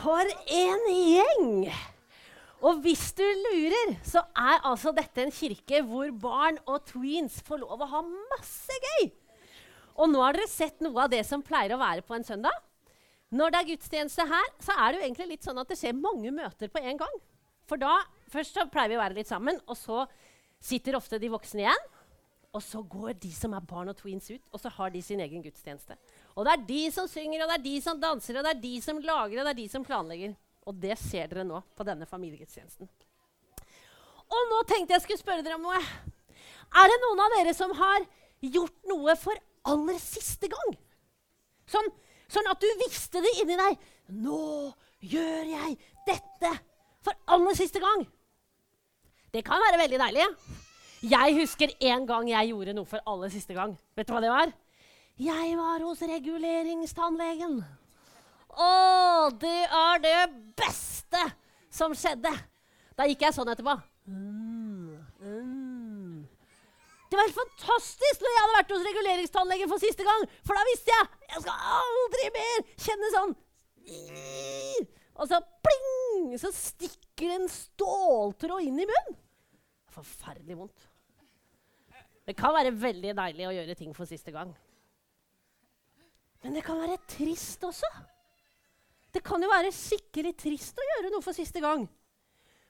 For en gjeng! Og hvis du lurer, så er altså dette en kirke hvor barn og tweens får lov å ha masse gøy. Og nå har dere sett noe av det som pleier å være på en søndag. Når det er gudstjeneste her, så er det jo egentlig litt sånn at det skjer mange møter på en gang. For da, Først så pleier vi å være litt sammen, og så sitter ofte de voksne igjen. Og så går de som er barn og tweens ut, og så har de sin egen gudstjeneste. Og det er de som synger, og det er de som danser, og det er de som lager, og det er de som planlegger. Og det ser dere nå på denne familiegudstjenesten. Og nå tenkte jeg skulle spørre dere om noe. Er det noen av dere som har gjort noe for aller siste gang? Sånn, sånn at du visste det inni deg. Nå gjør jeg dette for aller siste gang. Det kan være veldig deilig. Jeg husker en gang jeg gjorde noe for aller siste gang. Vet du hva det var? Jeg var hos reguleringstannlegen. Å, det er det beste som skjedde. Da gikk jeg sånn etterpå. Mm, mm. Det var helt fantastisk når jeg hadde vært hos reguleringstannlegen for siste gang. For da visste jeg jeg skal aldri mer kjenne sånn Og så pling, så stikker en ståltråd inn i munnen. Forferdelig vondt. Det kan være veldig deilig å gjøre ting for siste gang. Men det kan være trist også. Det kan jo være skikkelig trist å gjøre noe for siste gang.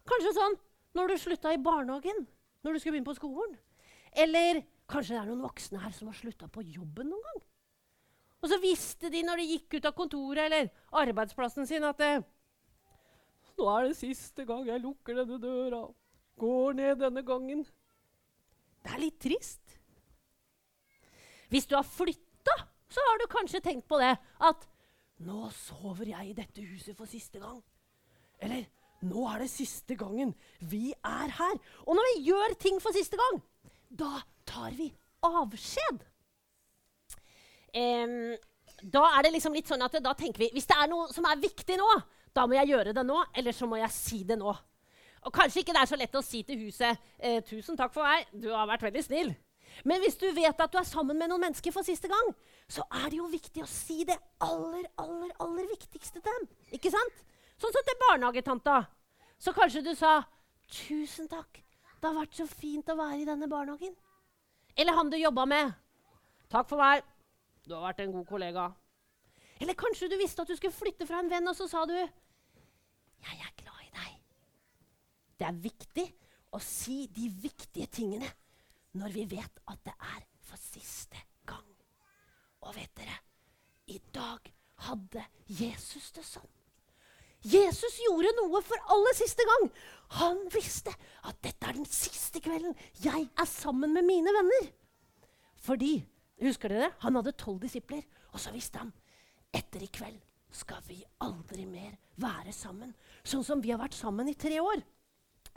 Kanskje sånn når du slutta i barnehagen, når du skulle begynne på skolen. Eller kanskje det er noen voksne her som har slutta på jobben noen gang. Og så visste de når de gikk ut av kontoret eller arbeidsplassen sin, at det, nå er det siste gang jeg lukker denne døra. Går ned denne gangen. Det er litt trist. Hvis du har flytta, så har du kanskje tenkt på det at nå sover jeg i dette huset for siste gang. Eller nå er det siste gangen vi er her. Og når vi gjør ting for siste gang, da tar vi avskjed. Um, da er det liksom litt sånn at da tenker vi hvis det er noe som er viktig nå, da må jeg gjøre det nå, eller så må jeg si det nå. Og Kanskje ikke det er så lett å si til huset eh, 'Tusen takk for meg, du har vært veldig snill'. Men hvis du vet at du er sammen med noen mennesker for siste gang, så er det jo viktig å si det aller, aller, aller viktigste til dem. Ikke sant? Sånn som til barnehagetanta. Så kanskje du sa 'Tusen takk, det har vært så fint å være i denne barnehagen'. Eller han du jobba med. 'Takk for meg, du har vært en god kollega'. Eller kanskje du visste at du skulle flytte fra en venn, og så sa du 'Jeg er glad. Det er viktig å si de viktige tingene når vi vet at det er for siste gang. Og vet dere, i dag hadde Jesus det sånn. Jesus gjorde noe for aller siste gang. Han visste at dette er den siste kvelden jeg er sammen med mine venner. Fordi, husker dere, han hadde tolv disipler, og så visste han etter i kveld skal vi aldri mer være sammen. Sånn som vi har vært sammen i tre år.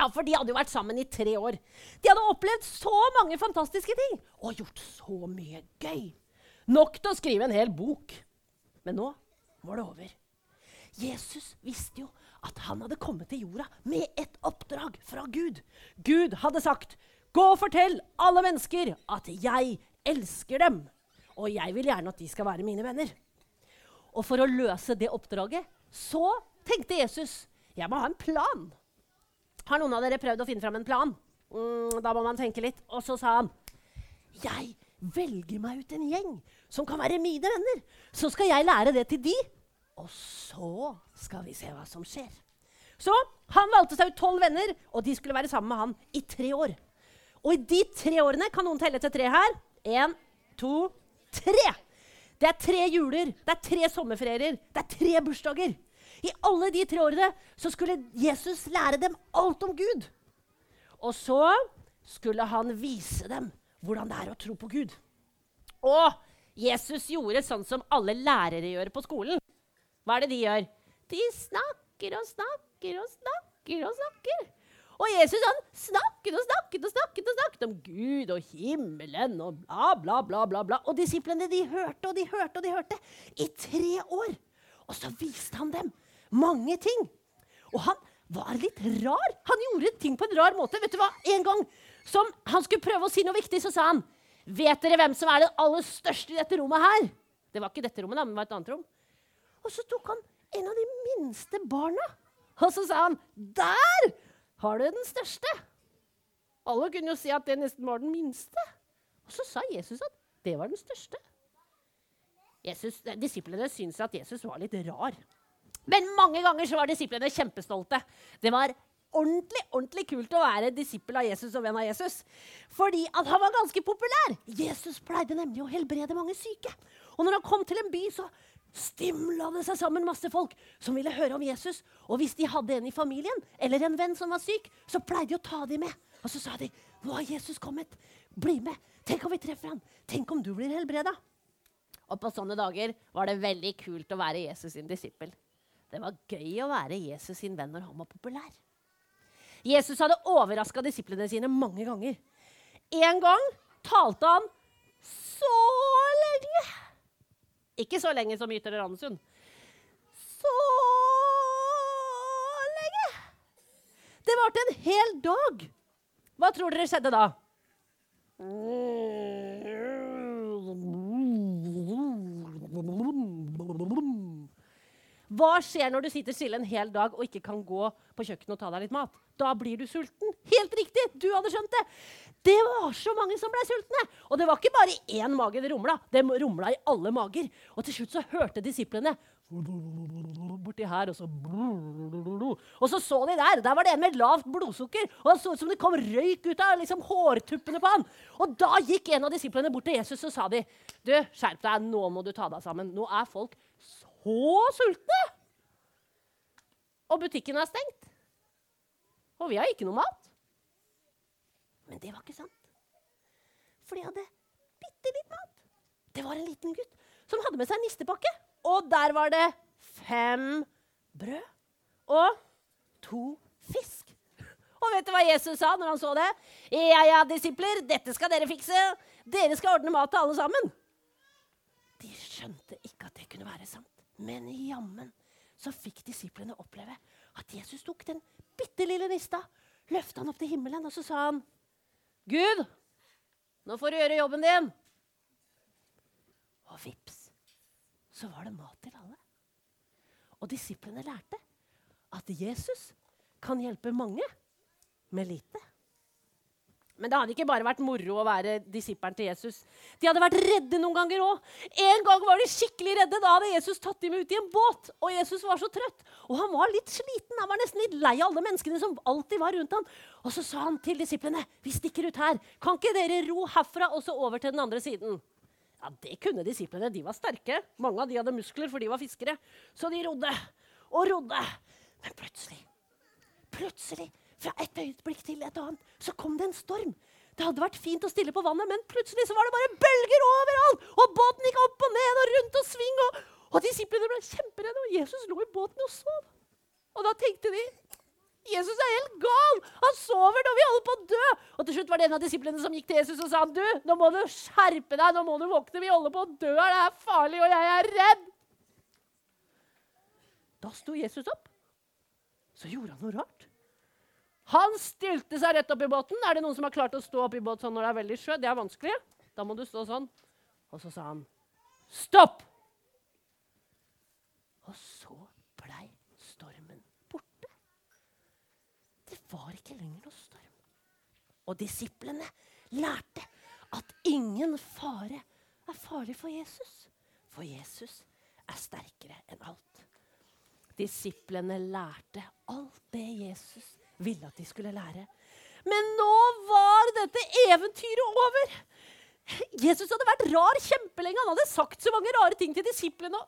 Ja, For de hadde jo vært sammen i tre år. De hadde opplevd så mange fantastiske ting og gjort så mye gøy. Nok til å skrive en hel bok. Men nå var det over. Jesus visste jo at han hadde kommet til jorda med et oppdrag fra Gud. Gud hadde sagt, 'Gå og fortell alle mennesker at jeg elsker dem.' 'Og jeg vil gjerne at de skal være mine venner.' Og for å løse det oppdraget så tenkte Jesus, 'Jeg må ha en plan.' Har noen av dere prøvd å finne fram en plan? Mm, da må man tenke litt. Og så sa han Jeg velger meg ut en gjeng som kan være mine venner. Så skal jeg lære det til de, og så skal vi se hva som skjer. Så han valgte seg ut tolv venner, og de skulle være sammen med han i tre år. Og i de tre årene kan noen telle til tre her. Én, to, tre. Det er tre juler, det er tre sommerferier, det er tre bursdager. I alle de tre årene så skulle Jesus lære dem alt om Gud. Og så skulle han vise dem hvordan det er å tro på Gud. Og Jesus gjorde sånn som alle lærere gjør på skolen. Hva er det de gjør? De snakker og snakker og snakker og snakker. Og Jesus han snakket og snakket og snakket og snakket om Gud og himmelen og bla, bla, bla. bla, bla. Og disiplene de hørte og de hørte og de hørte i tre år. Og så viste han dem mange ting. Og han var litt rar. Han gjorde ting på en rar måte. Vet du hva? En gang som han skulle prøve å si noe viktig, så sa han Vet dere hvem som er det aller største i dette rommet her? Det var ikke dette rommet, da, men det var et annet rom. Og så tok han en av de minste barna. Og så sa han, 'Der har du den største.' Alle kunne jo si at det nesten var den minste. Og så sa Jesus at det var den største. Jesus, disiplene syntes at Jesus var litt rar. Men mange ganger så var disiplene kjempestolte. Det var ordentlig ordentlig kult å være disippel av Jesus og venn av Jesus. Fordi at han var ganske populær. Jesus pleide nemlig å helbrede mange syke. Og når han kom til en by, så stimla det seg sammen masse folk som ville høre om Jesus. Og hvis de hadde en i familien eller en venn som var syk, så pleide de å ta dem med. Og så sa de, 'Nå har Jesus kommet. Bli med. Tenk om vi treffer han. Tenk om du blir helbreda.' Og på sånne dager var det veldig kult å være Jesus sin disippel. Det var gøy å være Jesus sin venn når han var populær. Jesus hadde overraska disiplene sine mange ganger. En gang talte han så lenge. Ikke så lenge som Ytre Randesund. Så lenge. Det varte en hel dag. Hva tror dere skjedde da? Hva skjer når du sitter stille en hel dag og ikke kan gå på kjøkkenet og ta deg litt mat? Da blir du sulten. Helt riktig! Du hadde skjønt det. Det var så mange som ble sultne. Og det var ikke bare én mage det rumla. Det rumla i alle mager. Og til slutt så hørte disiplene borti her, og så Og så så de der. Der var det en med lavt blodsukker. Og det så ut som det kom røyk ut av liksom, hårtuppene på han. Og da gikk en av disiplene bort til Jesus og sa de, du, skjerp deg, nå må du ta deg sammen. Nå er folk så sultne! Og butikken er stengt. Og vi har ikke noe mat. Men det var ikke sant. For de hadde bitte litt mat. Det var en liten gutt som hadde med seg en nistepakke. Og der var det fem brød og to fisk. Og vet du hva Jesus sa når han så det? Ja, ja, disipler, dette skal dere fikse. Dere skal ordne mat til alle sammen. De skjønte ikke at det kunne være sant. Men jammen så fikk disiplene oppleve at Jesus tok den bitte lille nista, løfta han opp til himmelen, og så sa han, 'Gud, nå får du gjøre jobben din.' Og vips, så var det mat til alle. Og disiplene lærte at Jesus kan hjelpe mange med lite. Men det hadde ikke bare vært moro å være disippelen til Jesus. De hadde vært redde noen ganger òg. En gang var de skikkelig redde. Da hadde Jesus tatt dem ut i en båt. Og Jesus var så trøtt. Og han var litt sliten. Han var nesten litt lei av alle menneskene som alltid var rundt ham. Og så sa han til disiplene, vi stikker ut her. Kan ikke dere ro herfra og så over til den andre siden? Ja, Det kunne disiplene. De var sterke. Mange av de hadde muskler, for de var fiskere. Så de rodde og rodde. Men plutselig, plutselig fra et øyeblikk til et annet så kom det en storm. Det hadde vært fint å stille på vannet, men plutselig så var det bare bølger overalt! Og båten gikk opp og ned og rundt og sving, og, og disiplene ble kjemperedde. Og Jesus lå i båten og sov. Og da tenkte de Jesus er helt gal! Han sover når vi holder på å dø! Og til slutt var det en av disiplene som gikk til Jesus og sa du, nå må du skjerpe deg, nå må du våkne, vi holder på å dø her, det er farlig, og jeg er redd! Da sto Jesus opp. Så gjorde han noe rart. Han stilte seg rett opp i båten. Er det noen som har klart å stå opp i båt sånn når det er veldig sjø? Det er vanskelig. Da må du stå sånn. Og så sa han, 'Stopp!' Og så blei stormen borte. Det var ikke lenger noe storm. Og disiplene lærte at ingen fare er farlig for Jesus. For Jesus er sterkere enn alt. Disiplene lærte alt det Jesus ville at de skulle lære. Men nå var dette eventyret over. Jesus hadde vært rar kjempelenge. Han hadde sagt så mange rare ting til disiplene.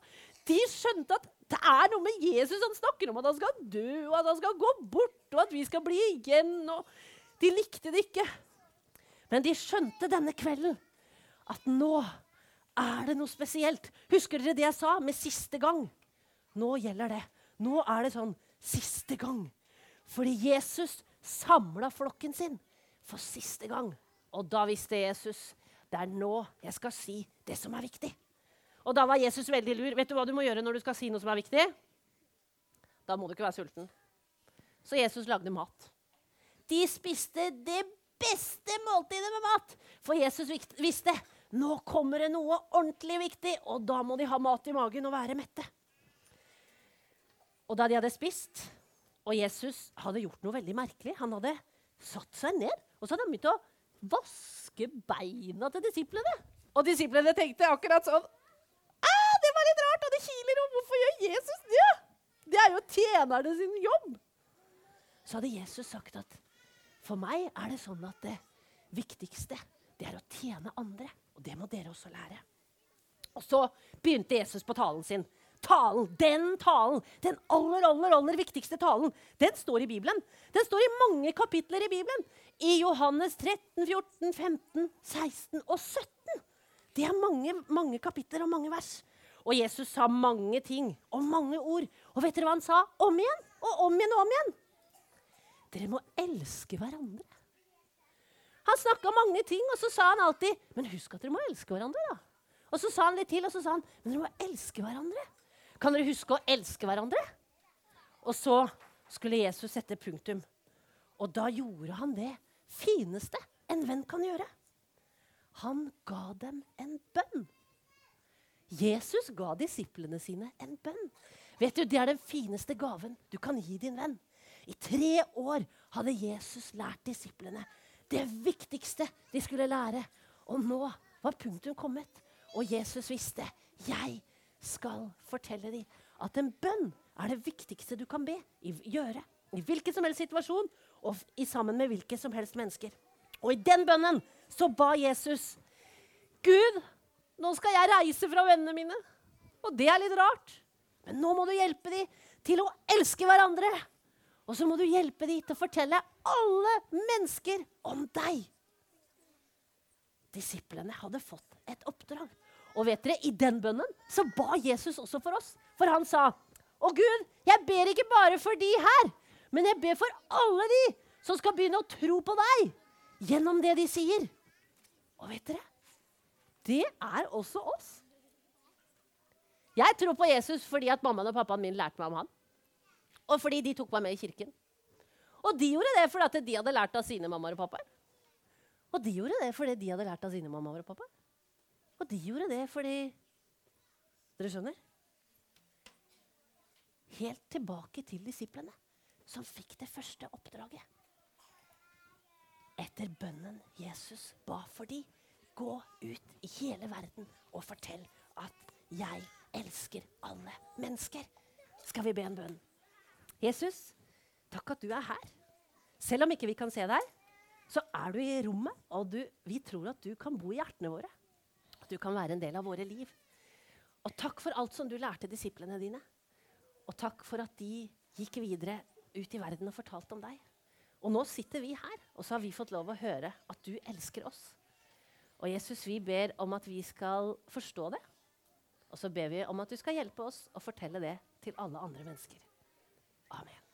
De skjønte at det er noe med Jesus. Han snakker om at han skal dø, og at han skal gå bort, og at vi skal bli igjen. de likte det ikke. Men de skjønte denne kvelden at nå er det noe spesielt. Husker dere det jeg sa med siste gang? Nå gjelder det. Nå er det sånn siste gang. Fordi Jesus samla flokken sin for siste gang. Og da visste Jesus det er nå jeg skal si det som er viktig. Og da var Jesus veldig lur. Vet du hva du må gjøre når du skal si noe som er viktig? Da må du ikke være sulten. Så Jesus lagde mat. De spiste det beste måltidet med mat. For Jesus visste nå kommer det noe ordentlig viktig, og da må de ha mat i magen og være mette. Og da de hadde spist, og Jesus hadde gjort noe veldig merkelig Han hadde satt seg ned og så hadde han begynt å vaske beina til disiplene. Og disiplene tenkte akkurat sånn Det var litt rart, og det kiler. Og hvorfor gjør Jesus det? Det er jo tjenerne sin jobb. Så hadde Jesus sagt at for meg er det sånn at det viktigste det er å tjene andre. Og det må dere også lære. Og så begynte Jesus på talen sin. Talen, Den talen, den aller, aller, aller viktigste talen, den står i Bibelen. Den står i mange kapitler i Bibelen. I Johannes 13, 14, 15, 16 og 17. Det er mange, mange kapitler og mange vers. Og Jesus sa mange ting og mange ord. Og vet dere hva han sa? Om igjen og om igjen og om igjen. Dere må elske hverandre. Han snakka mange ting, og så sa han alltid Men husk at dere må elske hverandre, da. Og så sa han litt til, og så sa han Men dere må elske hverandre. Kan dere huske å elske hverandre? Og så skulle Jesus sette punktum. Og da gjorde han det fineste en venn kan gjøre. Han ga dem en bønn. Jesus ga disiplene sine en bønn. Vet du, Det er den fineste gaven du kan gi din venn. I tre år hadde Jesus lært disiplene det viktigste de skulle lære. Og nå var punktum kommet. Og Jesus visste jeg skal fortelle dem at en bønn er det viktigste du kan be, i, gjøre. I hvilken som helst situasjon og i, sammen med hvilke som helst mennesker. Og i den bønnen så ba Jesus Gud, nå skal jeg reise fra vennene mine. Og det er litt rart. Men nå må du hjelpe dem til å elske hverandre. Og så må du hjelpe dem til å fortelle alle mennesker om deg. Disiplene hadde fått et oppdrag. Og vet dere, i den bønnen så ba Jesus også for oss. For han sa, 'Å Gud, jeg ber ikke bare for de her, men jeg ber for alle de som skal begynne å tro på deg gjennom det de sier.' Og vet dere, det er også oss. Jeg tror på Jesus fordi at mammaen og pappaen min lærte meg om han. Og fordi de tok meg med i kirken. Og de gjorde det fordi at de hadde lært av sine mammaer og pappaer. Og de gjorde det fordi de hadde lært av sine mammaer og pappaer. Og de gjorde det fordi Dere skjønner? Helt tilbake til disiplene, som fikk det første oppdraget. Etter bønnen Jesus ba for dem, gå ut i hele verden og fortell at jeg elsker alle mennesker. Skal vi be en bønn? Jesus, takk at du er her. Selv om ikke vi kan se deg, så er du i rommet, og du, vi tror at du kan bo i hjertene våre. At du kan være en del av våre liv. Og takk for alt som du lærte disiplene dine. Og takk for at de gikk videre ut i verden og fortalte om deg. Og nå sitter vi her, og så har vi fått lov å høre at du elsker oss. Og Jesus, vi ber om at vi skal forstå det. Og så ber vi om at du skal hjelpe oss å fortelle det til alle andre mennesker. Amen.